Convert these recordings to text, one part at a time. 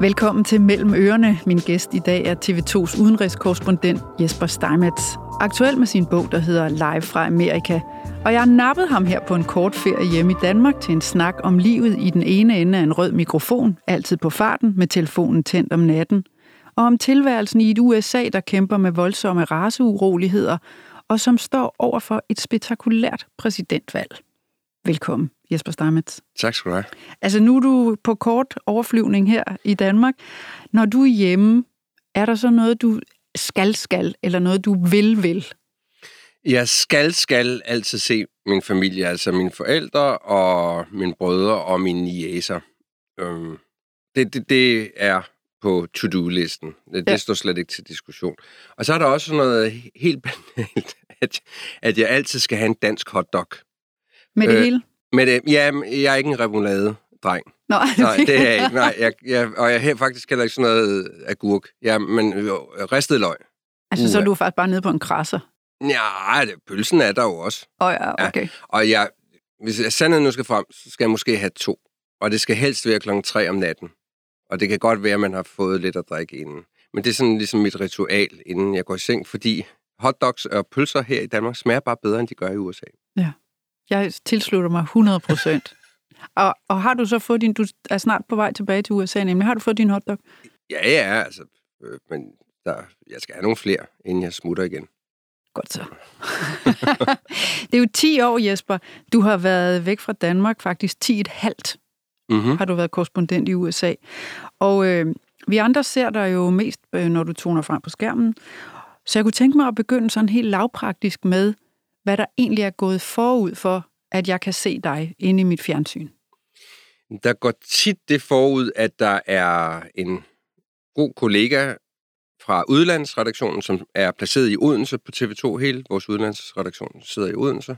Velkommen til Mellem Ørerne. Min gæst i dag er TV2's udenrigskorrespondent Jesper Steinmetz. Aktuel med sin bog, der hedder Live fra Amerika. Og jeg har nappet ham her på en kort ferie hjemme i Danmark til en snak om livet i den ene ende af en rød mikrofon, altid på farten med telefonen tændt om natten. Og om tilværelsen i et USA, der kæmper med voldsomme raceuroligheder, og som står over for et spektakulært præsidentvalg. Velkommen, Jesper Stamets. Tak skal du have. Altså nu er du på kort overflyvning her i Danmark. Når du er hjemme, er der så noget, du skal skal, eller noget, du vil vil? Jeg skal skal altid se min familie, altså mine forældre og mine brødre og mine niæser. Øhm, det, det, det er på to-do-listen. Det, ja. det står slet ikke til diskussion. Og så er der også noget helt banalt, at, at jeg altid skal have en dansk hotdog. Med det øh, hele? Med det, ja, jeg er ikke en remoulade-dreng. Nå. Nej, det er jeg ikke. Nej, jeg, jeg, og jeg har faktisk heller ikke sådan noget agurk. Ja, men jo, ristet løg. Altså, uh, så er du faktisk bare nede på en krasser? Ja, det, pølsen er der jo også. Åh oh, ja, okay. Ja, og jeg, hvis jeg sandheden nu skal frem, så skal jeg måske have to. Og det skal helst være klokken 3 om natten. Og det kan godt være, at man har fået lidt at drikke inden. Men det er sådan ligesom mit ritual, inden jeg går i seng, fordi hotdogs og pølser her i Danmark smager bare bedre, end de gør i USA. Ja. Jeg tilslutter mig 100 procent. og, og har du så fået din... Du er snart på vej tilbage til USA, nemlig. Har du fået din hotdog? Ja, ja, altså. Øh, men der, jeg skal have nogle flere, inden jeg smutter igen. Godt så. det er jo 10 år, Jesper. Du har været væk fra Danmark, faktisk 10 et halvt. Mm-hmm. Har du været korrespondent i USA. Og øh, vi andre ser dig jo mest, øh, når du toner frem på skærmen. Så jeg kunne tænke mig at begynde sådan helt lavpraktisk med, hvad der egentlig er gået forud for, at jeg kan se dig inde i mit fjernsyn? Der går tit det forud, at der er en god kollega fra udlandsredaktionen, som er placeret i Odense på TV2. Hele vores udlandsredaktion sidder i Odense.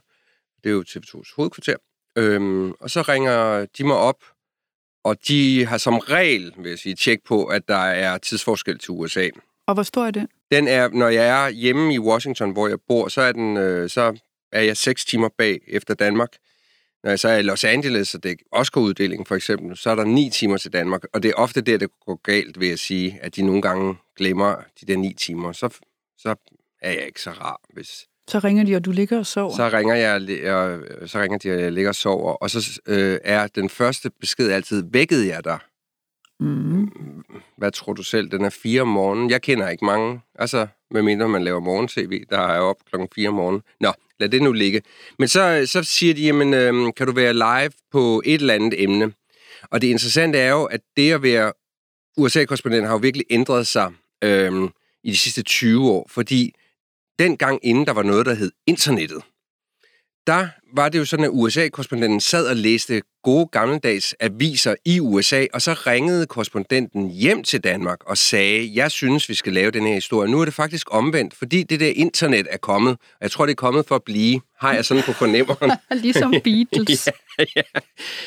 Det er jo TV2's hovedkvarter. Øhm, og så ringer de mig op, og de har som regel, vil jeg sige, tjek på, at der er tidsforskel til USA. Og hvor stor er det? Den er, når jeg er hjemme i Washington, hvor jeg bor, så er, den, øh, så er jeg seks timer bag efter Danmark. Når jeg så er i Los Angeles, og det er Oscar-uddelingen for eksempel, så er der ni timer til Danmark. Og det er ofte der, det går galt, vil jeg sige, at de nogle gange glemmer de der ni timer. Så, så er jeg ikke så rar, hvis... Så ringer de, og du ligger og sover? Så ringer, jeg, og, så ringer de, og jeg ligger og sover. Og så øh, er den første besked altid, vækkede jeg dig? Mm. Hvad tror du selv? Den er fire om morgenen. Jeg kender ikke mange. Altså, medmindre man laver morgen-tv, der er op klokken 4 om morgenen. Nå, lad det nu ligge. Men så, så siger de, jamen, øh, kan du være live på et eller andet emne? Og det interessante er jo, at det at være USA-korrespondent har jo virkelig ændret sig øh, i de sidste 20 år, fordi dengang inden der var noget, der hed internettet, der var det jo sådan, at USA-korrespondenten sad og læste gode gammeldags aviser i USA, og så ringede korrespondenten hjem til Danmark og sagde, jeg synes, vi skal lave den her historie. Nu er det faktisk omvendt, fordi det der internet er kommet, og jeg tror, det er kommet for at blive, har jeg sådan på fornemmeren. ligesom Beatles. ja, ja.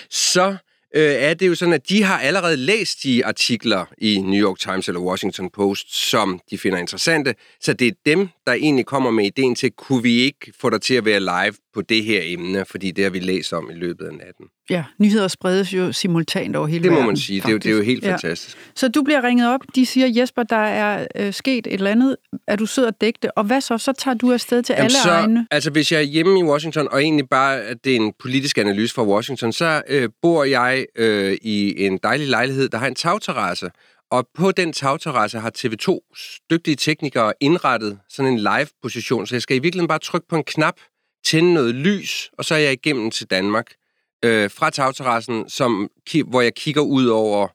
Så øh, er det jo sådan, at de har allerede læst de artikler i New York Times eller Washington Post, som de finder interessante. Så det er dem, der egentlig kommer med ideen til, kunne vi ikke få dig til at være live på det her emne, fordi det har vi læst om i løbet af natten. Ja, nyheder spredes jo simultant over hele verden. Det må man sige. Det er, jo, det er jo helt ja. fantastisk. Så du bliver ringet op, de siger, Jesper, der er øh, sket et eller andet, er du sød at dække det, og hvad så? Så tager du afsted til Jamen alle så, egne? Altså, hvis jeg er hjemme i Washington, og egentlig bare, at det er en politisk analyse fra Washington, så øh, bor jeg øh, i en dejlig lejlighed, der har en tagterrasse, og på den tagterrasse har TV2's dygtige teknikere indrettet sådan en live-position, så jeg skal i virkeligheden bare trykke på en knap, tænde noget lys, og så er jeg igennem til Danmark øh, fra tagterrassen, som, hvor jeg kigger ud over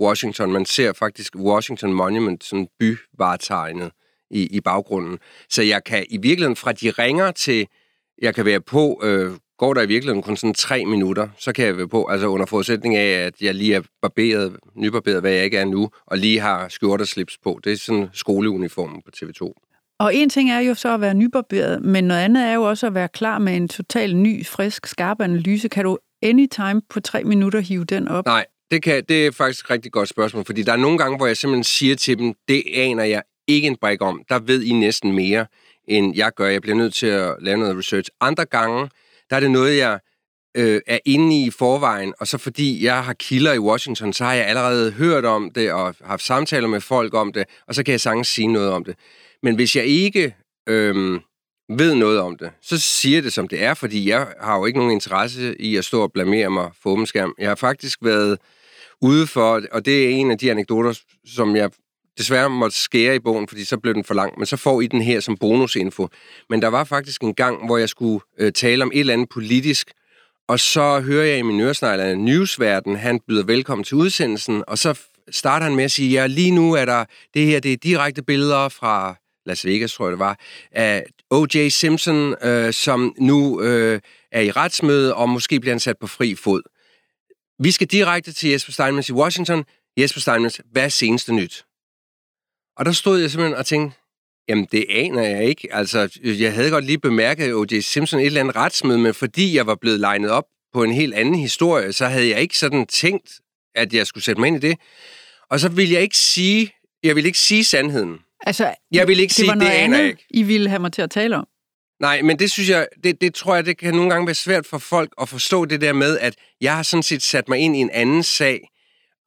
Washington. Man ser faktisk Washington Monument, sådan byvaretegnet i, i baggrunden. Så jeg kan i virkeligheden fra de ringer til, jeg kan være på, øh, går der i virkeligheden kun sådan tre minutter, så kan jeg være på, altså under forudsætning af, at jeg lige er barberet, nybarberet, hvad jeg ikke er nu, og lige har skjorteslips slips på. Det er sådan skoleuniformen på TV2. Og en ting er jo så at være nybarberet, men noget andet er jo også at være klar med en total ny, frisk, skarp analyse. Kan du anytime på tre minutter hive den op? Nej, det, kan, det er faktisk et rigtig godt spørgsmål, fordi der er nogle gange, hvor jeg simpelthen siger til dem, det aner jeg ikke en brik om. Der ved I næsten mere, end jeg gør. Jeg bliver nødt til at lave noget research. Andre gange, der er det noget, jeg øh, er inde i forvejen, og så fordi jeg har kilder i Washington, så har jeg allerede hørt om det og haft samtaler med folk om det, og så kan jeg sagtens sige noget om det. Men hvis jeg ikke øh, ved noget om det, så siger jeg det, som det er, fordi jeg har jo ikke nogen interesse i at stå og blamere mig for åben skærm. Jeg har faktisk været ude for, og det er en af de anekdoter, som jeg desværre måtte skære i bogen, fordi så blev den for lang, men så får I den her som bonusinfo. Men der var faktisk en gang, hvor jeg skulle øh, tale om et eller andet politisk, og så hører jeg i min øresnegl, at Newsverden, han byder velkommen til udsendelsen, og så starter han med at sige, ja, lige nu er der, det her, det er direkte billeder fra Las Vegas, tror jeg det var, af O.J. Simpson, øh, som nu øh, er i retsmøde, og måske bliver han sat på fri fod. Vi skal direkte til Jesper Steinmans i Washington. Jesper Steinmans, hvad er seneste nyt? Og der stod jeg simpelthen og tænkte, jamen det aner jeg ikke. Altså, jeg havde godt lige bemærket O.J. Simpson et eller andet retsmøde, men fordi jeg var blevet legnet op på en helt anden historie, så havde jeg ikke sådan tænkt, at jeg skulle sætte mig ind i det. Og så ville jeg ikke sige, jeg ville ikke sige sandheden. Altså, jeg vil ikke det sige, var noget det aner andet, jeg ikke. I ville have mig til at tale om. Nej, men det synes jeg, det, det tror jeg, det kan nogle gange være svært for folk at forstå det der med, at jeg har sådan set sat mig ind i en anden sag,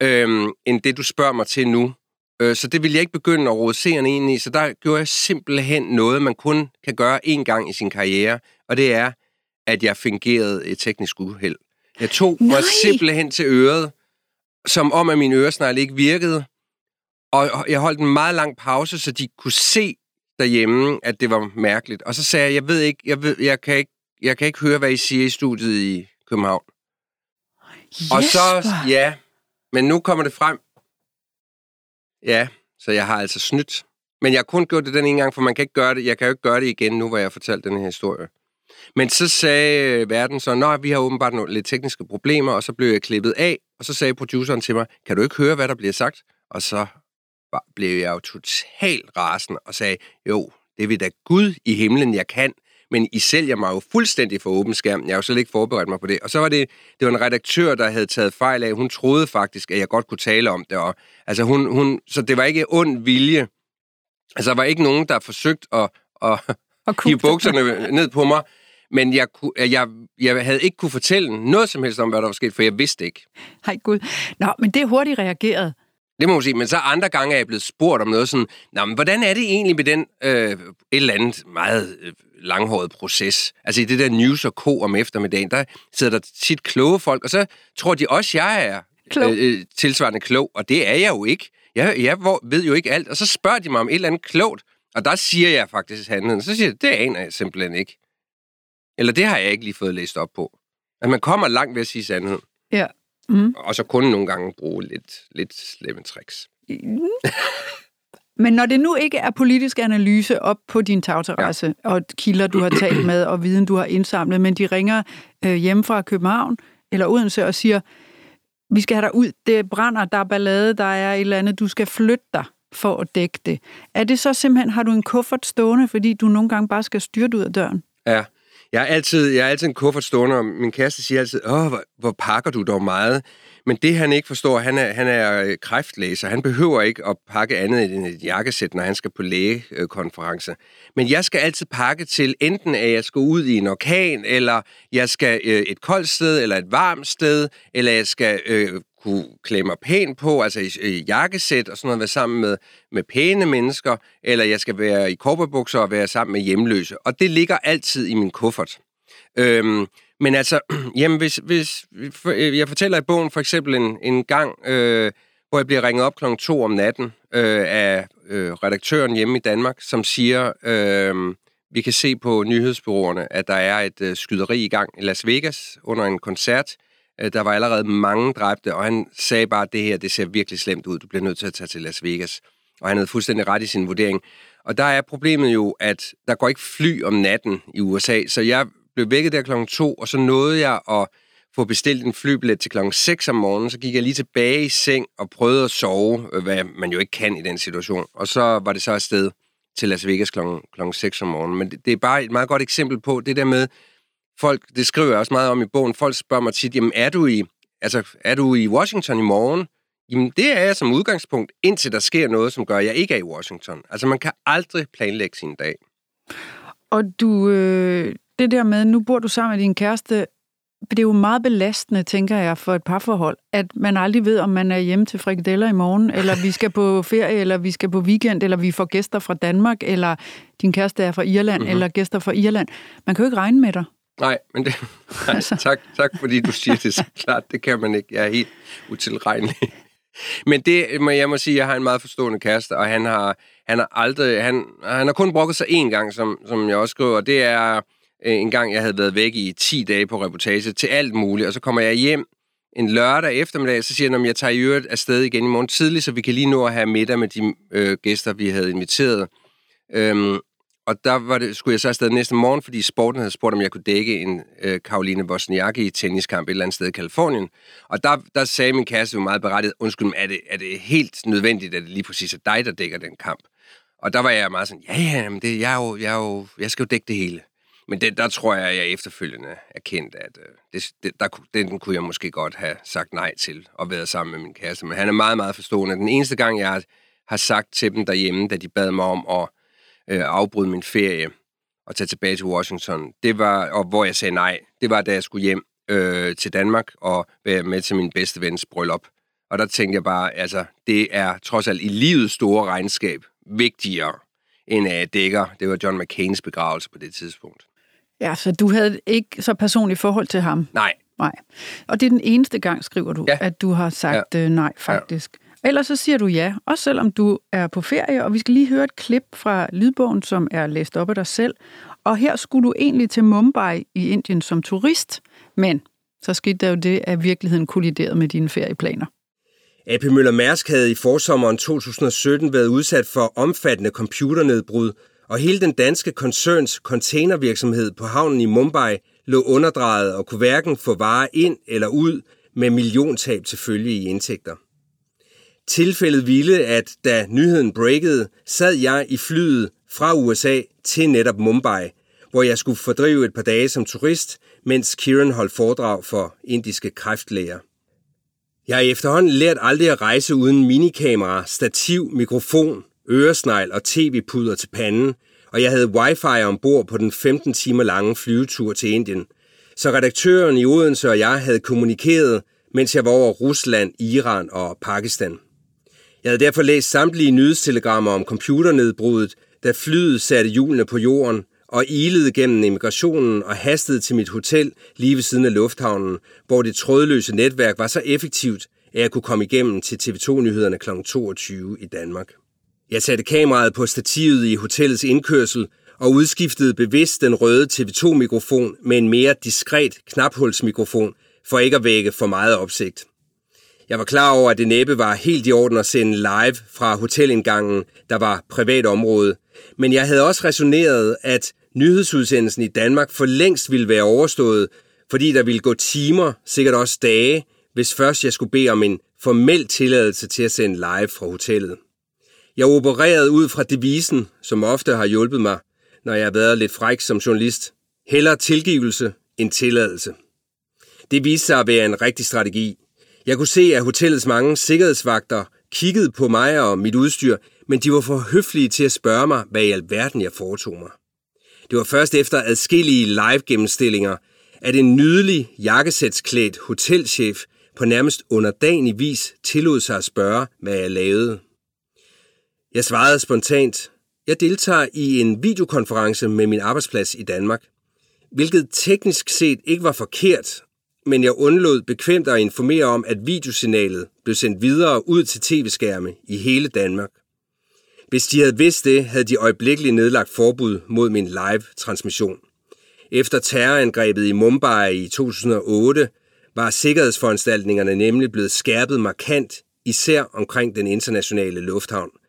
øhm, end det du spørger mig til nu. Øh, så det vil jeg ikke begynde at råde seerne ind i, så der gjorde jeg simpelthen noget, man kun kan gøre én gang i sin karriere, og det er, at jeg fingerede et teknisk uheld. Jeg tog Nej. mig simpelthen til øret, som om, at min øresnegl ikke virkede, og jeg holdt en meget lang pause, så de kunne se derhjemme, at det var mærkeligt. Og så sagde jeg, jeg ved ikke, jeg, ved, jeg, kan, ikke, jeg kan ikke høre, hvad I siger i studiet i København. Og så, Jesper! ja, men nu kommer det frem. Ja, så jeg har altså snydt. Men jeg har kun gjort det den ene gang, for man kan ikke gøre det. Jeg kan jo ikke gøre det igen nu, hvor jeg har fortalt den her historie. Men så sagde øh, verden så, nej, vi har åbenbart nogle lidt tekniske problemer, og så blev jeg klippet af, og så sagde produceren til mig, kan du ikke høre, hvad der bliver sagt? Og så blev jeg jo totalt rasende og sagde, jo, det vil da Gud i himlen, jeg kan, men I sælger mig jo fuldstændig for åben skærm. Jeg har jo slet ikke forberedt mig på det. Og så var det, det var en redaktør, der havde taget fejl af. Hun troede faktisk, at jeg godt kunne tale om det. Og, altså hun, hun, så det var ikke ond vilje. Altså, der var ikke nogen, der forsøgt at, at Og hive bukserne ned på mig. Men jeg, ku- jeg, jeg havde ikke kunne fortælle noget som helst om, hvad der var sket, for jeg vidste ikke. Hej Gud. Nå, men det er hurtigt reageret. Det må man sige. Men så andre gange er jeg blevet spurgt om noget sådan, Nå, men hvordan er det egentlig med den øh, et eller andet meget øh, langhåret proces? Altså i det der news og ko om eftermiddagen, der sidder der tit kloge folk, og så tror de også, jeg er Klog. øh, tilsvarende klog, og det er jeg jo ikke. Jeg, jeg ved jo ikke alt, og så spørger de mig om et eller andet klogt, og der siger jeg faktisk handlen. Så siger jeg, det aner jeg simpelthen ikke. Eller det har jeg ikke lige fået læst op på. At man kommer langt ved at sige sandhed. Ja. Mm. Og så kun nogle gange bruge lidt, lidt slemme tricks. Men når det nu ikke er politisk analyse op på din tagterrasse, ja. og kilder, du har talt med, og viden, du har indsamlet, men de ringer øh, hjemme fra København eller Odense og siger, vi skal have dig ud, det brænder, der er ballade, der er et eller andet, du skal flytte dig for at dække det. Er det så simpelthen, har du en kuffert stående, fordi du nogle gange bare skal styrte ud af døren? Ja. Jeg er altid, jeg er altid en kuffert stående, og min kæreste siger altid, åh, hvor, hvor pakker du dog meget. Men det han ikke forstår, han er, han er øh, kræftlæser. Han behøver ikke at pakke andet end et jakkesæt, når han skal på lægekonference. Men jeg skal altid pakke til enten, at jeg skal ud i en orkan, eller jeg skal øh, et koldt sted, eller et varmt sted, eller jeg skal øh, kunne klæde mig pænt på, altså i, i jakkesæt og sådan noget, være sammen med, med pæne mennesker, eller jeg skal være i korperbukser og være sammen med hjemløse. Og det ligger altid i min kuffert. Øhm, men altså, jamen, hvis, hvis, øh, jeg fortæller i bogen for eksempel en, en gang, øh, hvor jeg bliver ringet op klokken 2 om natten øh, af øh, redaktøren hjemme i Danmark, som siger, øh, vi kan se på nyhedsbyråerne, at der er et øh, skyderi i gang i Las Vegas under en koncert. Øh, der var allerede mange dræbte, og han sagde bare, at det her det ser virkelig slemt ud. Du bliver nødt til at tage til Las Vegas. Og han havde fuldstændig ret i sin vurdering. Og der er problemet jo, at der går ikke fly om natten i USA, så jeg blev vækket der klokken to, og så nåede jeg at få bestilt en flybillet til klokken 6 om morgenen. Så gik jeg lige tilbage i seng og prøvede at sove, øh, hvad man jo ikke kan i den situation. Og så var det så afsted til Las Vegas klokken, klokken 6 om morgenen. Men det, det er bare et meget godt eksempel på det der med, folk, det skriver jeg også meget om i bogen, folk spørger mig tit, jamen er du i, altså, er du i Washington i morgen? Jamen det er jeg som udgangspunkt, indtil der sker noget, som gør, at jeg ikke er i Washington. Altså man kan aldrig planlægge sin dag. Og du, øh, det der med, nu bor du sammen med din kæreste, det er jo meget belastende, tænker jeg, for et parforhold, at man aldrig ved, om man er hjemme til frikadeller i morgen, eller vi skal på ferie, eller vi skal på weekend, eller vi får gæster fra Danmark, eller din kæreste er fra Irland, mm-hmm. eller gæster fra Irland. Man kan jo ikke regne med dig. Nej, men det, nej, altså. tak, tak, fordi du siger det så klart. Det kan man ikke. Jeg er helt utilregnelig. Men det må jeg må sige, jeg har en meget forstående kæreste, og han har, han har aldrig, han, han har kun brokket sig én gang, som, som jeg også skriver, og det er øh, en gang, jeg havde været væk i 10 dage på reportage til alt muligt, og så kommer jeg hjem en lørdag eftermiddag, så siger han, at jeg tager i øvrigt afsted igen i morgen tidlig, så vi kan lige nå at have middag med de øh, gæster, vi havde inviteret. Øhm, og der var det, skulle jeg så afsted næste morgen, fordi sporten havde spurgt, om jeg kunne dække en øh, Karoline Wozniacki i tenniskamp et eller andet sted i Kalifornien. Og der, der sagde min kæreste jo meget berettiget, undskyld, er det, er det helt nødvendigt, at det lige præcis er dig, der dækker den kamp? Og der var jeg meget sådan, ja, ja, men det, jeg, er jo, jeg, er jo, jeg skal jo dække det hele. Men det, der tror jeg, jeg efterfølgende erkendte, at øh, det, det, der, den kunne jeg måske godt have sagt nej til og været sammen med min kæreste. Men han er meget, meget forstående. Den eneste gang, jeg har, har sagt til dem derhjemme, da de bad mig om at øh, afbryde min ferie og tage tilbage til Washington, det var, og hvor jeg sagde nej, det var, da jeg skulle hjem øh, til Danmark og være med til min bedste vens bryllup. Og der tænkte jeg bare, altså, det er trods alt i livets store regnskab vigtigere, end at jeg dækker. Det var John McCains begravelse på det tidspunkt. Ja, så du havde ikke så personligt forhold til ham? Nej. Nej. Og det er den eneste gang, skriver du, ja. at du har sagt ja. øh, nej, faktisk. Ja. Ellers så siger du ja, også selvom du er på ferie, og vi skal lige høre et klip fra lydbogen, som er læst op af dig selv. Og her skulle du egentlig til Mumbai i Indien som turist, men så skete der jo det, at virkeligheden kolliderede med dine ferieplaner. AP Møller Mærsk havde i forsommeren 2017 været udsat for omfattende computernedbrud, og hele den danske koncerns containervirksomhed på havnen i Mumbai lå underdrejet og kunne hverken få varer ind eller ud med milliontab til følge i indtægter. Tilfældet ville, at da nyheden breakede, sad jeg i flyet fra USA til netop Mumbai, hvor jeg skulle fordrive et par dage som turist, mens Kiran holdt foredrag for indiske kræftlæger. Jeg har efterhånden lært aldrig at rejse uden minikamera, stativ, mikrofon, øresnegl og tv-puder til panden, og jeg havde wifi ombord på den 15 timer lange flyvetur til Indien. Så redaktøren i Odense og jeg havde kommunikeret, mens jeg var over Rusland, Iran og Pakistan. Jeg havde derfor læst samtlige nyhedstelegrammer om computernedbruddet, da flyet satte hjulene på jorden og ilede gennem immigrationen og hastede til mit hotel lige ved siden af lufthavnen, hvor det trådløse netværk var så effektivt, at jeg kunne komme igennem til TV2-nyhederne kl. 22 i Danmark. Jeg satte kameraet på stativet i hotellets indkørsel og udskiftede bevidst den røde TV2-mikrofon med en mere diskret knaphulsmikrofon for ikke at vække for meget opsigt. Jeg var klar over, at det næppe var helt i orden at sende live fra hotelindgangen, der var privat område, men jeg havde også resoneret, at nyhedsudsendelsen i Danmark for længst ville være overstået, fordi der ville gå timer, sikkert også dage, hvis først jeg skulle bede om en formel tilladelse til at sende live fra hotellet. Jeg opererede ud fra devisen, som ofte har hjulpet mig, når jeg har været lidt fræk som journalist. Heller tilgivelse end tilladelse. Det viste sig at være en rigtig strategi. Jeg kunne se, at hotellets mange sikkerhedsvagter kiggede på mig og mit udstyr, men de var for høflige til at spørge mig, hvad i alverden jeg foretog mig. Det var først efter adskillige live-gennemstillinger, at en nydelig jakkesætsklædt hotelchef på nærmest underdanig vis tillod sig at spørge, hvad jeg lavede. Jeg svarede spontant, jeg deltager i en videokonference med min arbejdsplads i Danmark, hvilket teknisk set ikke var forkert, men jeg undlod bekvemt at informere om, at videosignalet blev sendt videre ud til tv-skærme i hele Danmark. Hvis de havde vidst det, havde de øjeblikkeligt nedlagt forbud mod min live-transmission. Efter terrorangrebet i Mumbai i 2008 var sikkerhedsforanstaltningerne nemlig blevet skærpet markant, især omkring den internationale lufthavn –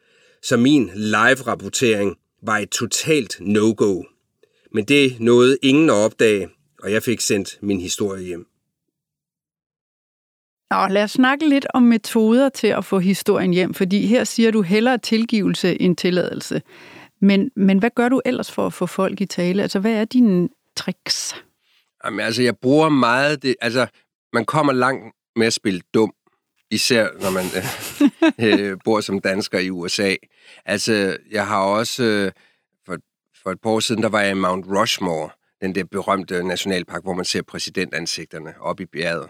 så min live-rapportering var et totalt no-go. Men det nåede ingen at opdage, og jeg fik sendt min historie hjem. Nå, lad os snakke lidt om metoder til at få historien hjem, fordi her siger du hellere tilgivelse end tilladelse. Men, men hvad gør du ellers for at få folk i tale? Altså, hvad er dine tricks? Jamen, altså, jeg bruger meget det... Altså, man kommer langt med at spille dum især når man øh, øh, bor som dansker i USA. Altså, jeg har også, øh, for, for et par år siden, der var jeg i Mount Rushmore, den der berømte nationalpark, hvor man ser præsidentansigterne oppe i bjerget.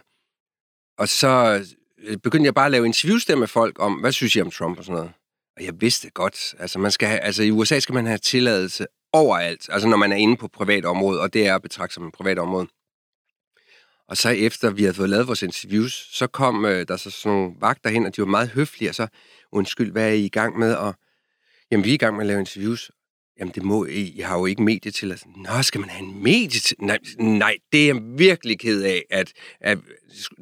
Og så øh, begyndte jeg bare at lave interviews der med folk om, hvad synes I om Trump og sådan noget. Og jeg vidste godt. Altså, man skal have, altså i USA skal man have tilladelse overalt, altså når man er inde på privat område, og det er at betragte som et privat område. Og så efter vi havde fået lavet vores interviews, så kom øh, der så sådan nogle vagter hen, og de var meget høflige, og så, undskyld, hvad er I i gang med? Og, jamen, vi er i gang med at lave interviews. Jamen, det må I. I har jo ikke medie til Altså, Nå, skal man have en medie til... Nej, nej, det er jeg virkelig ked af, at, at...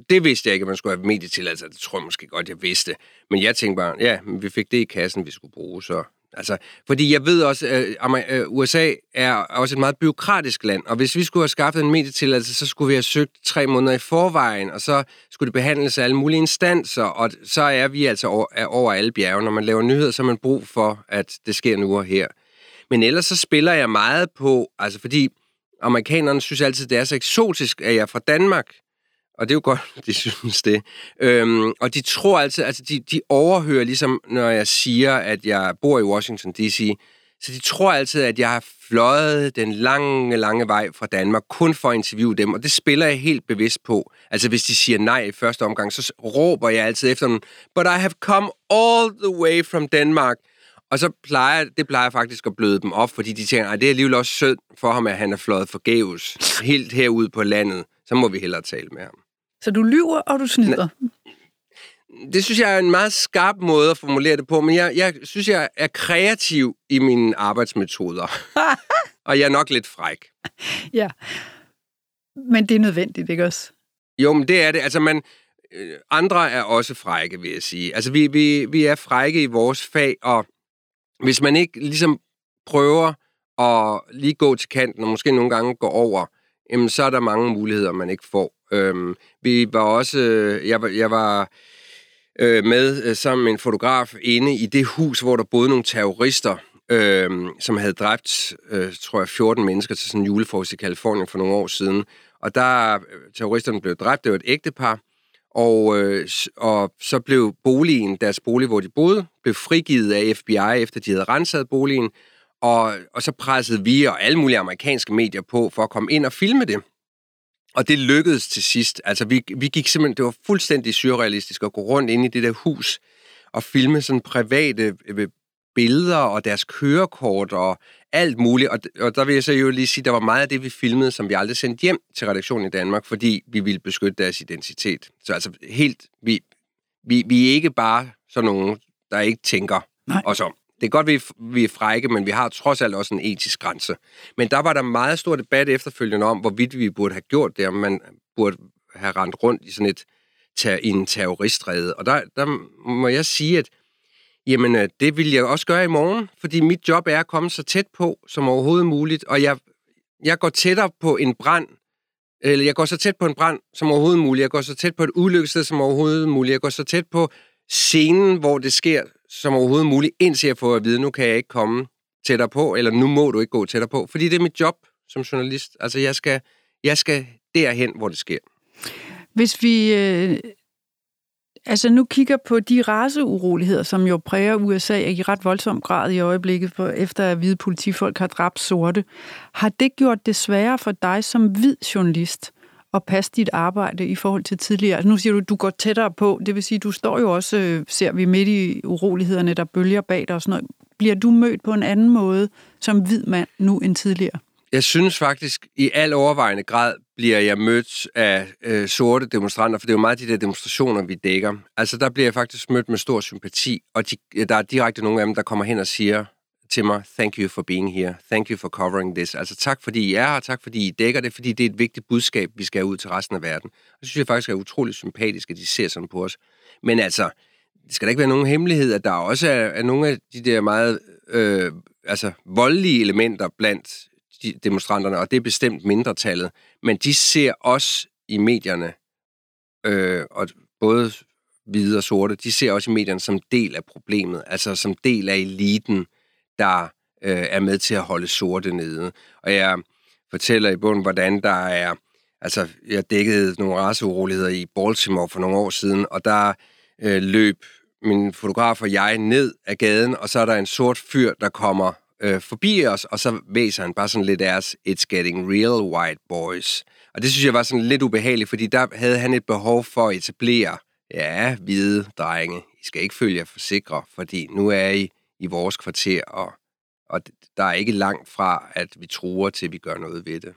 Det vidste jeg ikke, at man skulle have medie til. Altså, det tror jeg måske godt, jeg vidste. Men jeg tænkte bare, ja, vi fik det i kassen, vi skulle bruge, så Altså, fordi jeg ved også, øh, at øh, USA er også et meget byråkratisk land, og hvis vi skulle have skaffet en medietilladelse, så skulle vi have søgt tre måneder i forvejen, og så skulle det behandles af alle mulige instanser, og så er vi altså over, er over alle bjerge. Når man laver nyheder, så har man brug for, at det sker nu og her. Men ellers så spiller jeg meget på, altså fordi amerikanerne synes altid, det er så eksotisk, at jeg er fra Danmark. Og det er jo godt, de synes det. Øhm, og de tror altid, altså de, de overhører ligesom, når jeg siger, at jeg bor i Washington D.C., så de tror altid, at jeg har fløjet den lange, lange vej fra Danmark, kun for at interviewe dem, og det spiller jeg helt bevidst på. Altså hvis de siger nej i første omgang, så råber jeg altid efter dem, but I have come all the way from Denmark. Og så plejer, det plejer faktisk at bløde dem op, fordi de tænker, at det er alligevel også sødt for ham, at han er fløjet forgæves helt herude på landet. Så må vi hellere tale med ham. Så du lyver, og du snyder? Det synes jeg er en meget skarp måde at formulere det på, men jeg, jeg synes, jeg er kreativ i mine arbejdsmetoder. og jeg er nok lidt fræk. Ja, men det er nødvendigt, ikke også? Jo, men det er det. Altså, man, øh, andre er også frække, vil jeg sige. Altså, vi, vi, vi er frække i vores fag, og hvis man ikke ligesom prøver at lige gå til kanten, og måske nogle gange gå over, jamen, så er der mange muligheder, man ikke får. Øhm, vi var også, øh, jeg var, jeg var øh, med øh, sammen med en fotograf inde i det hus, hvor der boede nogle terrorister, øh, som havde dræbt, øh, tror jeg, 14 mennesker til sådan en julefrokost i Kalifornien for nogle år siden. Og der øh, terroristerne blev dræbt, det var et ægtepar, og, øh, og så blev boligen, deres bolig, hvor de boede, blev frigivet af FBI, efter de havde renset boligen, og, og så pressede vi og alle mulige amerikanske medier på for at komme ind og filme det. Og det lykkedes til sidst. Altså, vi, vi gik simpelthen, det var fuldstændig surrealistisk at gå rundt ind i det der hus og filme sådan private øh, billeder og deres kørekort og alt muligt. Og, og der vil jeg så jo lige sige, der var meget af det, vi filmede, som vi aldrig sendte hjem til redaktionen i Danmark, fordi vi ville beskytte deres identitet. Så altså helt, vi, vi, vi er ikke bare sådan nogen, der ikke tænker Nej. os om. Det er godt, vi, vi er frække, men vi har trods alt også en etisk grænse. Men der var der meget stor debat efterfølgende om, hvorvidt vi burde have gjort det, om man burde have rendt rundt i sådan et i en terroristrede. Og der, der må jeg sige, at jamen, øh, det vil jeg også gøre i morgen, fordi mit job er at komme så tæt på som overhovedet muligt, og jeg, jeg går tættere på en brand, eller jeg går så tæt på en brand som overhovedet muligt, jeg går så tæt på et ulykkested som overhovedet muligt, jeg går så tæt på scenen, hvor det sker, som overhovedet muligt, indtil jeg får at vide, nu kan jeg ikke komme tættere på, eller nu må du ikke gå tættere på, fordi det er mit job som journalist. Altså, jeg skal, jeg skal derhen, hvor det sker. Hvis vi øh, altså nu kigger på de raceuroligheder, som jo præger USA i ret voldsom grad i øjeblikket, for, efter at hvide politifolk har dræbt sorte, har det gjort det sværere for dig som hvid journalist at passe dit arbejde i forhold til tidligere? Altså nu siger du, at du går tættere på, det vil sige, du står jo også, øh, ser vi midt i urolighederne, der bølger bag dig og sådan noget. Bliver du mødt på en anden måde som hvid mand nu end tidligere? Jeg synes faktisk, i al overvejende grad bliver jeg mødt af øh, sorte demonstranter, for det er jo meget de der demonstrationer, vi dækker. Altså, der bliver jeg faktisk mødt med stor sympati, og de, der er direkte nogle af dem, der kommer hen og siger, til mig, thank you for being here, thank you for covering this. Altså tak fordi I er her, tak fordi I dækker det, fordi det er et vigtigt budskab, vi skal have ud til resten af verden. Og det synes jeg faktisk er utrolig sympatisk, at de ser sådan på os. Men altså, det skal da ikke være nogen hemmelighed, at der også er, er nogle af de der meget øh, altså, voldelige elementer blandt de demonstranterne, og det er bestemt mindretallet. Men de ser os i medierne, øh, og både hvide og sorte, de ser også i medierne som del af problemet, altså som del af eliten, der øh, er med til at holde sorte nede. Og jeg fortæller i bunden, hvordan der er... Altså, jeg dækkede nogle raceuroligheder i Baltimore for nogle år siden, og der øh, løb min fotograf og jeg ned ad gaden, og så er der en sort fyr, der kommer øh, forbi os, og så væser han bare sådan lidt deres It's getting real white boys. Og det synes jeg var sådan lidt ubehageligt, fordi der havde han et behov for at etablere, ja, hvide drenge, I skal ikke følge jer for sikre, fordi nu er I i vores kvarter, og, og der er ikke langt fra, at vi truer til, vi gør noget ved det.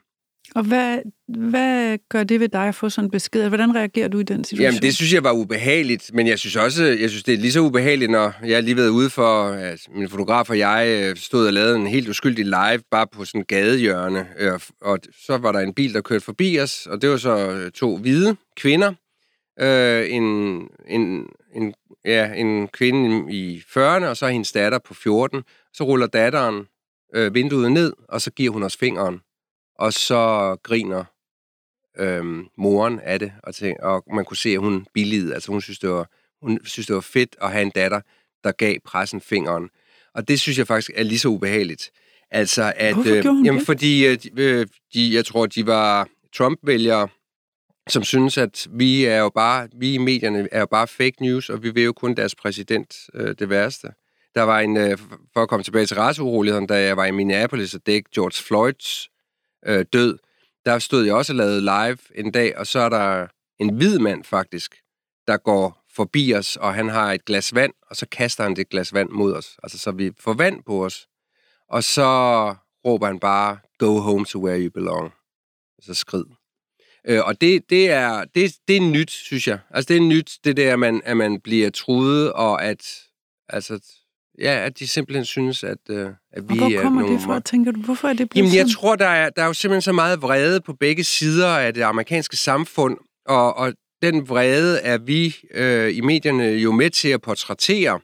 Og hvad, hvad gør det ved dig at få sådan en besked? Hvordan reagerer du i den situation? Jamen, det synes jeg var ubehageligt, men jeg synes også, jeg synes, det er lige så ubehageligt, når jeg lige været ude for, at min fotograf og jeg øh, stod og lavede en helt uskyldig live bare på sådan en gadehjørne, øh, og så var der en bil, der kørte forbi os, og det var så øh, to hvide kvinder, en, en, en, ja, en kvinde i 40'erne, og så hendes datter på 14. Så ruller datteren vinduet ned, og så giver hun os fingeren og så griner øhm, moren af det, og, tænk, og man kunne se, at hun billigede. Altså hun synes, det var, hun synes, det var fedt at have en datter, der gav pressen fingeren. Og det synes jeg faktisk er lige så ubehageligt. Altså, at, Hvorfor øh, jamen, det? fordi øh, de, de, jeg tror, de var Trump-vælgere, som synes, at vi er jo bare, vi i medierne er jo bare fake news, og vi vil jo kun deres præsident øh, det værste. Der var en, øh, for at komme tilbage til raceuroligheden, da jeg var i Minneapolis og dækkede George Floyds øh, død, der stod jeg også og lavede live en dag, og så er der en hvid mand faktisk, der går forbi os, og han har et glas vand, og så kaster han det glas vand mod os. Altså, så vi får vand på os. Og så råber han bare, go home to where you belong. Og så skrid. Øh, og det, det, er, det, det er nyt, synes jeg. Altså, det er nyt, det der, at man, at man bliver truet, og at, altså, Ja, at de simpelthen synes, at, øh, at vi hvor kommer er det fra, tænker du? Hvorfor er det blevet Jamen, jeg tror, der er, der er jo simpelthen så meget vrede på begge sider af det amerikanske samfund, og, og den vrede er vi øh, i medierne jo med til at portrættere.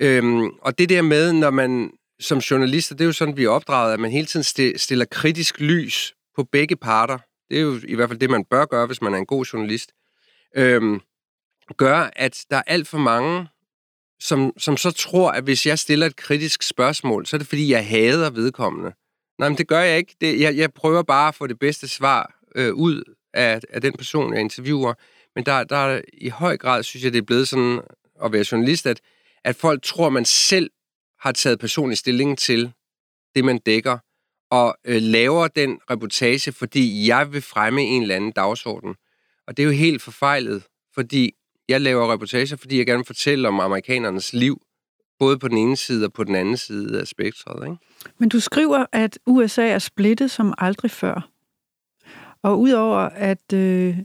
Øhm, og det der med, når man som journalister, det er jo sådan, vi er opdraget, at man hele tiden stiller kritisk lys på begge parter. Det er jo i hvert fald det, man bør gøre, hvis man er en god journalist. Øhm, gør, at der er alt for mange som, som så tror, at hvis jeg stiller et kritisk spørgsmål, så er det fordi, jeg hader vedkommende. Nej, men det gør jeg ikke. Det, jeg, jeg prøver bare at få det bedste svar øh, ud af, af den person, jeg interviewer. Men der, der er i høj grad, synes jeg, det er blevet sådan at være journalist, at, at folk tror, man selv har taget personlig stilling til det, man dækker, og øh, laver den reportage, fordi jeg vil fremme en eller anden dagsorden. Og det er jo helt forfejlet, fordi jeg laver reportager, fordi jeg gerne vil fortælle om amerikanernes liv, både på den ene side og på den anden side af spektret. Ikke? Men du skriver, at USA er splittet som aldrig før. Og udover at øh,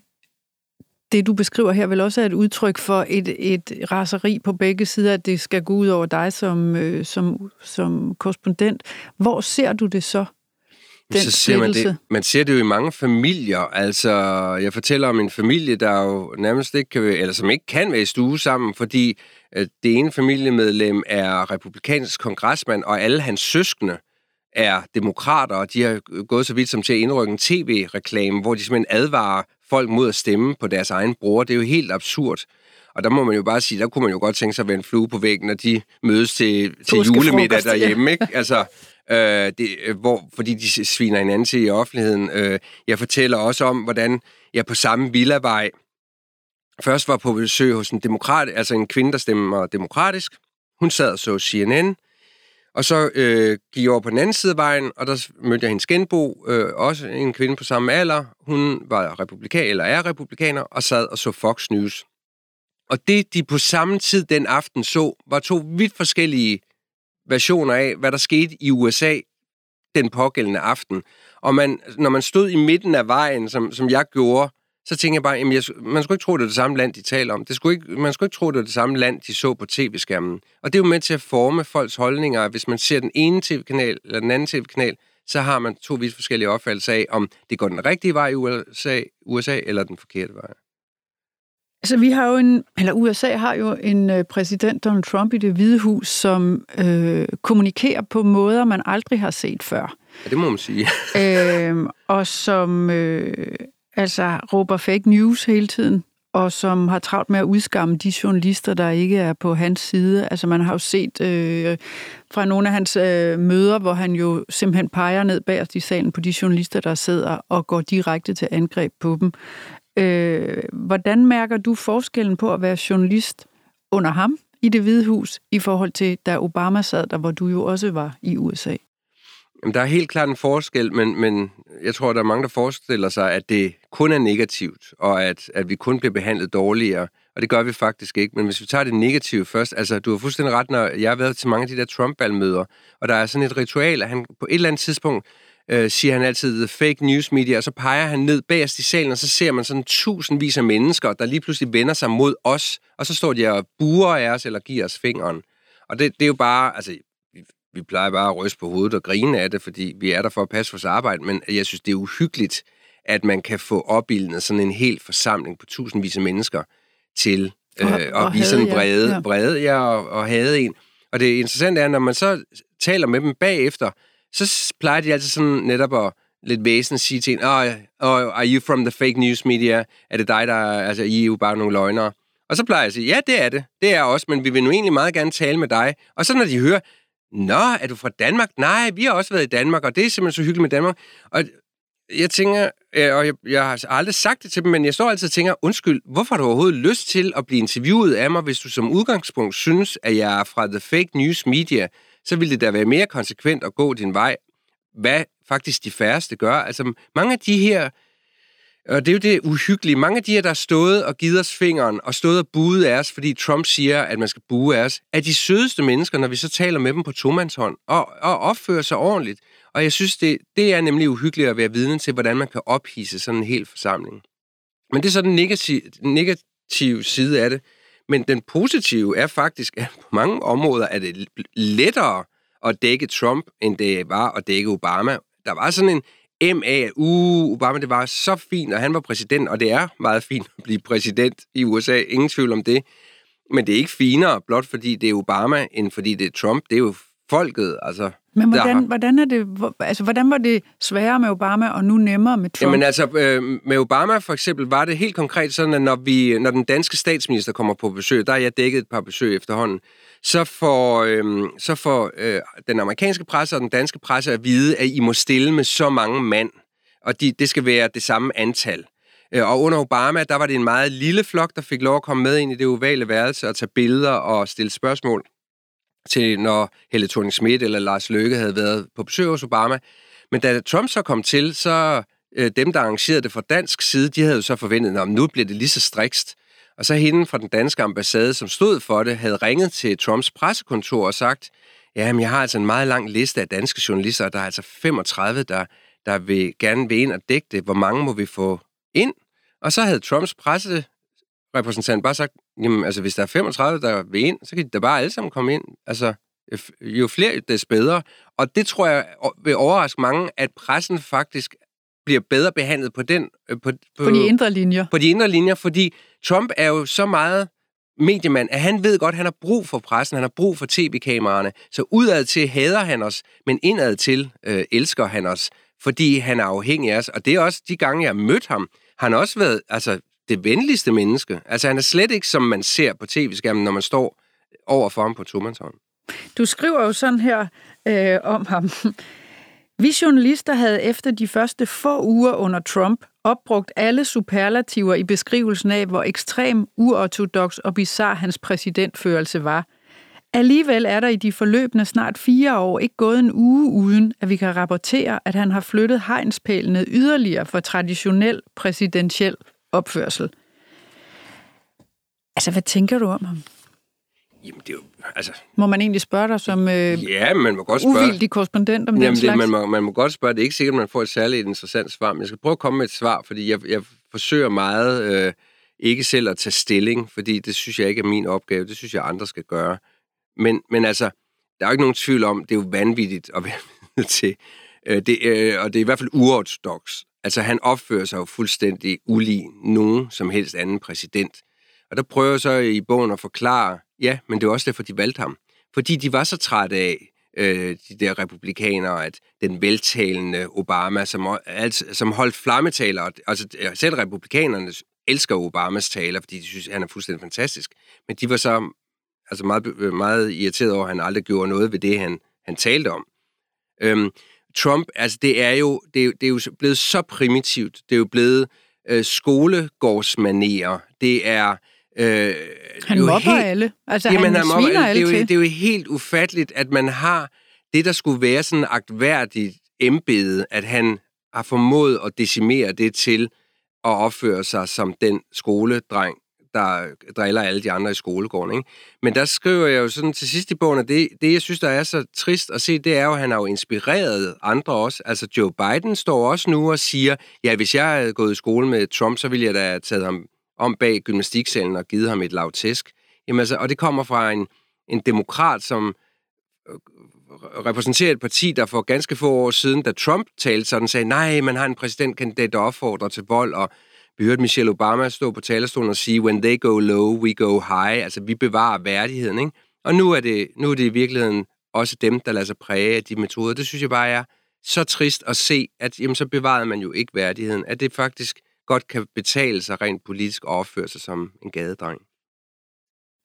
det, du beskriver her, vel også er et udtryk for et, et raseri på begge sider, at det skal gå ud over dig som, øh, som, som korrespondent. Hvor ser du det så? Den så ser man det. Man ser det jo i mange familier. Altså, jeg fortæller om en familie, der jo nærmest ikke kan, eller som ikke kan være i stue sammen, fordi øh, det ene familiemedlem er republikansk kongresmand, og alle hans søskende er demokrater, og de har gået så vidt som til at indrykke en tv-reklame, hvor de simpelthen advarer folk mod at stemme på deres egen bror. Det er jo helt absurd. Og der må man jo bare sige, der kunne man jo godt tænke sig at være en flue på væggen, når de mødes til, til julemiddag derhjemme. Ikke? Altså, øh, det, øh, hvor, fordi de sviner hinanden til i offentligheden. Øh, jeg fortæller også om, hvordan jeg på samme villavej først var på besøg hos en demokrat, altså en kvinde, der stemmer demokratisk. Hun sad og så CNN, og så øh, gik jeg over på den anden side af vejen, og der mødte jeg hendes genbo, øh, også en kvinde på samme alder. Hun var republikaner, eller er republikaner, og sad og så Fox News. Og det, de på samme tid den aften så, var to vidt forskellige versioner af, hvad der skete i USA den pågældende aften. Og man, når man stod i midten af vejen, som, som jeg gjorde, så tænkte jeg bare, jamen jeg, man skulle ikke tro, det er det samme land, de taler om. Det skulle ikke, man skulle ikke tro, det er det samme land, de så på tv-skærmen. Og det er jo med til at forme folks holdninger. Hvis man ser den ene tv-kanal eller den anden tv-kanal, så har man to vidt forskellige opfattelser af, om det går den rigtige vej i USA, USA eller den forkerte vej. Altså, vi har jo en, eller USA har jo en øh, præsident, Donald Trump, i det hvide hus, som øh, kommunikerer på måder, man aldrig har set før. Ja, det må man sige. øh, og som øh, altså råber fake news hele tiden, og som har travlt med at udskamme de journalister, der ikke er på hans side. Altså man har jo set øh, fra nogle af hans øh, møder, hvor han jo simpelthen peger ned bagerst i salen på de journalister, der sidder og går direkte til angreb på dem. Øh, hvordan mærker du forskellen på at være journalist under ham i det hvide hus i forhold til, da Obama sad der, hvor du jo også var i USA? Jamen, der er helt klart en forskel, men, men jeg tror, der er mange, der forestiller sig, at det kun er negativt, og at, at vi kun bliver behandlet dårligere. Og det gør vi faktisk ikke. Men hvis vi tager det negative først, altså du har fuldstændig ret, når jeg har været til mange af de der Trump-valgmøder, og der er sådan et ritual, at han på et eller andet tidspunkt øh, siger han altid the fake news media, og så peger han ned bagerst i salen, og så ser man sådan tusindvis af mennesker, der lige pludselig vender sig mod os, og så står de og buer af os, eller giver os fingeren. Og det, det er jo bare, altså, vi, vi plejer bare at ryste på hovedet og grine af det, fordi vi er der for at passe vores arbejde, men jeg synes, det er uhyggeligt, at man kan få opbildet sådan en hel forsamling på tusindvis af mennesker til øh, og, og, vise sådan en brede, ja. brede ja, og, og have en. Og det interessante er, når man så taler med dem bagefter, så plejer de altid sådan netop at lidt væsen sige til en, oh, oh, are you from the fake news media? Er det dig, der altså, I er jo bare nogle løgnere? Og så plejer jeg at sige, ja, det er det. Det er også, men vi vil nu egentlig meget gerne tale med dig. Og så når de hører, Nå, er du fra Danmark? Nej, vi har også været i Danmark, og det er simpelthen så hyggeligt med Danmark. Og jeg tænker, øh, og jeg, jeg har aldrig sagt det til dem, men jeg står altid og tænker, undskyld, hvorfor har du overhovedet lyst til at blive interviewet af mig, hvis du som udgangspunkt synes, at jeg er fra the fake news media? Så ville det da være mere konsekvent at gå din vej. Hvad faktisk de færreste gør. Altså mange af de her, og det er jo det uhyggelige, mange af de her, der har stået og givet os fingeren, og stået og buet af os, fordi Trump siger, at man skal bue af os, er de sødeste mennesker, når vi så taler med dem på tomandshånd, og, og opfører sig ordentligt. Og jeg synes, det, det er nemlig uhyggeligt at være vidne til, hvordan man kan ophisse sådan en hel forsamling. Men det er så den negative, negative side af det. Men den positive er faktisk, at på mange områder er det lettere at dække Trump, end det var at dække Obama. Der var sådan en MA, uh, Obama, det var så fint, og han var præsident, og det er meget fint at blive præsident i USA, ingen tvivl om det. Men det er ikke finere, blot fordi det er Obama, end fordi det er Trump. Det er jo folket, altså men hvordan, hvordan, er det, altså, hvordan var det sværere med Obama, og nu nemmere med Trump? Jamen altså, øh, med Obama for eksempel var det helt konkret sådan, at når, vi, når den danske statsminister kommer på besøg, der er jeg dækket et par besøg efterhånden, så får, øh, så får øh, den amerikanske presse og den danske presse at vide, at I må stille med så mange mand, og de, det skal være det samme antal. Øh, og under Obama, der var det en meget lille flok, der fik lov at komme med ind i det ovale værelse og tage billeder og stille spørgsmål til, når Helle thorning Schmidt eller Lars Løkke havde været på besøg hos Obama. Men da Trump så kom til, så øh, dem, der arrangerede det fra dansk side, de havde jo så forventet, at nu bliver det lige så strikst. Og så hende fra den danske ambassade, som stod for det, havde ringet til Trumps pressekontor og sagt, ja, men jeg har altså en meget lang liste af danske journalister, og der er altså 35, der, der vil gerne vil ind og dække det. Hvor mange må vi få ind? Og så havde Trumps presse repræsentant bare sagt, jamen altså hvis der er 35, der vil ind, så kan de da bare alle sammen komme ind. Altså jo flere, des bedre. Og det tror jeg vil overraske mange, at pressen faktisk bliver bedre behandlet på den... Øh, på, på, på de indre linjer. På de indre linjer, fordi Trump er jo så meget mediemand, at han ved godt, at han har brug for pressen, han har brug for tv-kameraerne. Så udad til hader han os, men indad til øh, elsker han os, fordi han er afhængig af os. Og det er også de gange, jeg har mødt ham, han har også været, altså det venligste menneske. Altså, han er slet ikke, som man ser på tv-skærmen, når man står over for ham på tomandshånd. Du skriver jo sådan her øh, om ham. Vi journalister havde efter de første få uger under Trump opbrugt alle superlativer i beskrivelsen af, hvor ekstrem, uortodox og bizar hans præsidentførelse var. Alligevel er der i de forløbende snart fire år ikke gået en uge uden, at vi kan rapportere, at han har flyttet hegnspælene yderligere for traditionel præsidentiel opførsel. Altså, hvad tænker du om ham? Jamen, det er jo, altså... Må man egentlig spørge dig som øh, ja, man må godt spørge. uvildig korrespondent om Jamen, den slags? Det, man, må, man må godt spørge. Det er ikke sikkert, at man får et særligt interessant svar, men jeg skal prøve at komme med et svar, fordi jeg, jeg forsøger meget øh, ikke selv at tage stilling, fordi det synes jeg ikke er min opgave. Det synes jeg, andre skal gøre. Men, men altså, der er jo ikke nogen tvivl om, det er jo vanvittigt at være til. Øh, det, øh, og det er i hvert fald uortodox Altså, han opfører sig jo fuldstændig ulig nogen som helst anden præsident. Og der prøver jeg så i bogen at forklare, ja, men det er også derfor, de valgte ham. Fordi de var så trætte af, øh, de der republikanere, at den veltalende Obama, som, altså, som holdt flammetaler, altså selv republikanerne elsker Obamas taler, fordi de synes, at han er fuldstændig fantastisk. Men de var så altså meget, meget irriteret over, at han aldrig gjorde noget ved det, han, han talte om. Øhm, Trump, altså det er jo, det er, det er jo blevet så primitivt. Det er jo blevet øh, skolegårdsmanerer. Det er... Øh, Han mobber helt, alle. Altså, jamen, han, han mobber sviner alle. Det, er jo, det er jo helt ufatteligt, at man har det, der skulle være sådan agtværdigt embede, at han har formået at decimere det til at opføre sig som den skoledreng, der driller alle de andre i skolegården. Ikke? Men der skriver jeg jo sådan til sidst i bogen, at det, det, jeg synes, der er så trist at se, det er jo, at han har jo inspireret andre også. Altså Joe Biden står også nu og siger, ja, hvis jeg havde gået i skole med Trump, så ville jeg da have taget ham om bag gymnastiksalen og givet ham et lavtæsk. Jamen altså, og det kommer fra en, en demokrat, som øh, repræsenterer et parti, der for ganske få år siden, da Trump talte sådan, sagde, nej, man har en præsidentkandidat, der opfordrer til vold, og vi hørte Michelle Obama stå på talerstolen og sige, when they go low, we go high. Altså, vi bevarer værdigheden, ikke? Og nu er det, nu er det i virkeligheden også dem, der lader sig præge af de metoder. Det synes jeg bare er så trist at se, at jamen, så bevarede man jo ikke værdigheden. At det faktisk godt kan betale sig rent politisk og opføre sig som en gadedreng.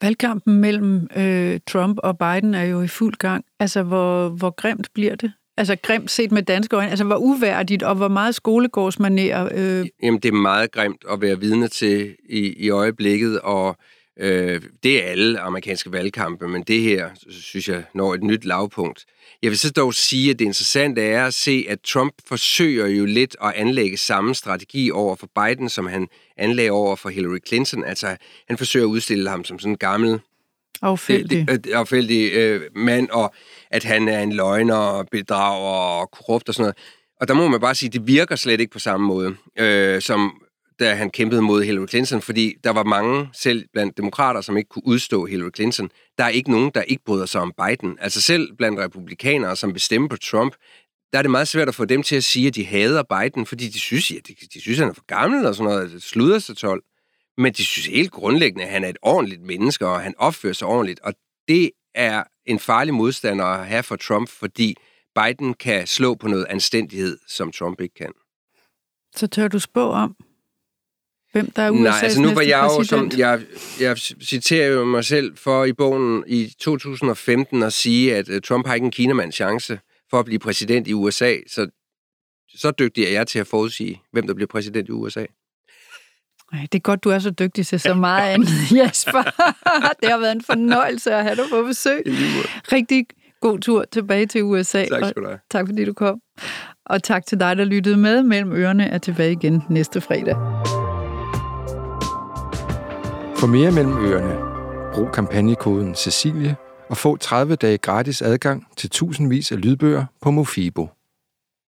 Valgkampen mellem øh, Trump og Biden er jo i fuld gang. Altså, hvor, hvor grimt bliver det? Altså, grimt set med danske øjne. Altså, hvor uværdigt og hvor meget skolegårdsmanerer... Øh... Jamen, det er meget grimt at være vidne til i, i øjeblikket, og øh, det er alle amerikanske valgkampe, men det her, synes jeg, når et nyt lavpunkt. Jeg vil så dog sige, at det interessante er at se, at Trump forsøger jo lidt at anlægge samme strategi over for Biden, som han anlagde over for Hillary Clinton. Altså, han forsøger at udstille ham som sådan en gammel Affældig. øh, affældig øh, mand, og at han er en løgner, bedrager og korrupt og sådan noget. Og der må man bare sige, at det virker slet ikke på samme måde, øh, som da han kæmpede mod Hillary Clinton, fordi der var mange, selv blandt demokrater, som ikke kunne udstå Hillary Clinton. Der er ikke nogen, der ikke bryder sig om Biden. Altså selv blandt republikanere, som bestemmer på Trump, der er det meget svært at få dem til at sige, at de hader Biden, fordi de synes, ja, de, de synes han er for gammel og sådan noget, sluder sig 12. Men de synes helt grundlæggende, at han er et ordentligt menneske, og han opfører sig ordentligt. Og det er en farlig modstander at have for Trump, fordi Biden kan slå på noget anstændighed, som Trump ikke kan. Så tør du spå om, hvem der er USA's Nej, altså nu var jeg jo, som jeg, jeg citerer jo mig selv for i bogen i 2015 at sige, at øh, Trump har ikke en kinamands chance for at blive præsident i USA, så så dygtig er jeg til at forudsige, hvem der bliver præsident i USA. Nej, det er godt, du er så dygtig til så meget andet, Jesper. det har været en fornøjelse at have dig på besøg. Rigtig god tur tilbage til USA. Tak skal du have. tak fordi du kom. Og tak til dig, der lyttede med. Mellem ørerne er tilbage igen næste fredag. For mere mellem ørerne, brug kampagnekoden Cecilie og få 30 dage gratis adgang til tusindvis af lydbøger på Mofibo.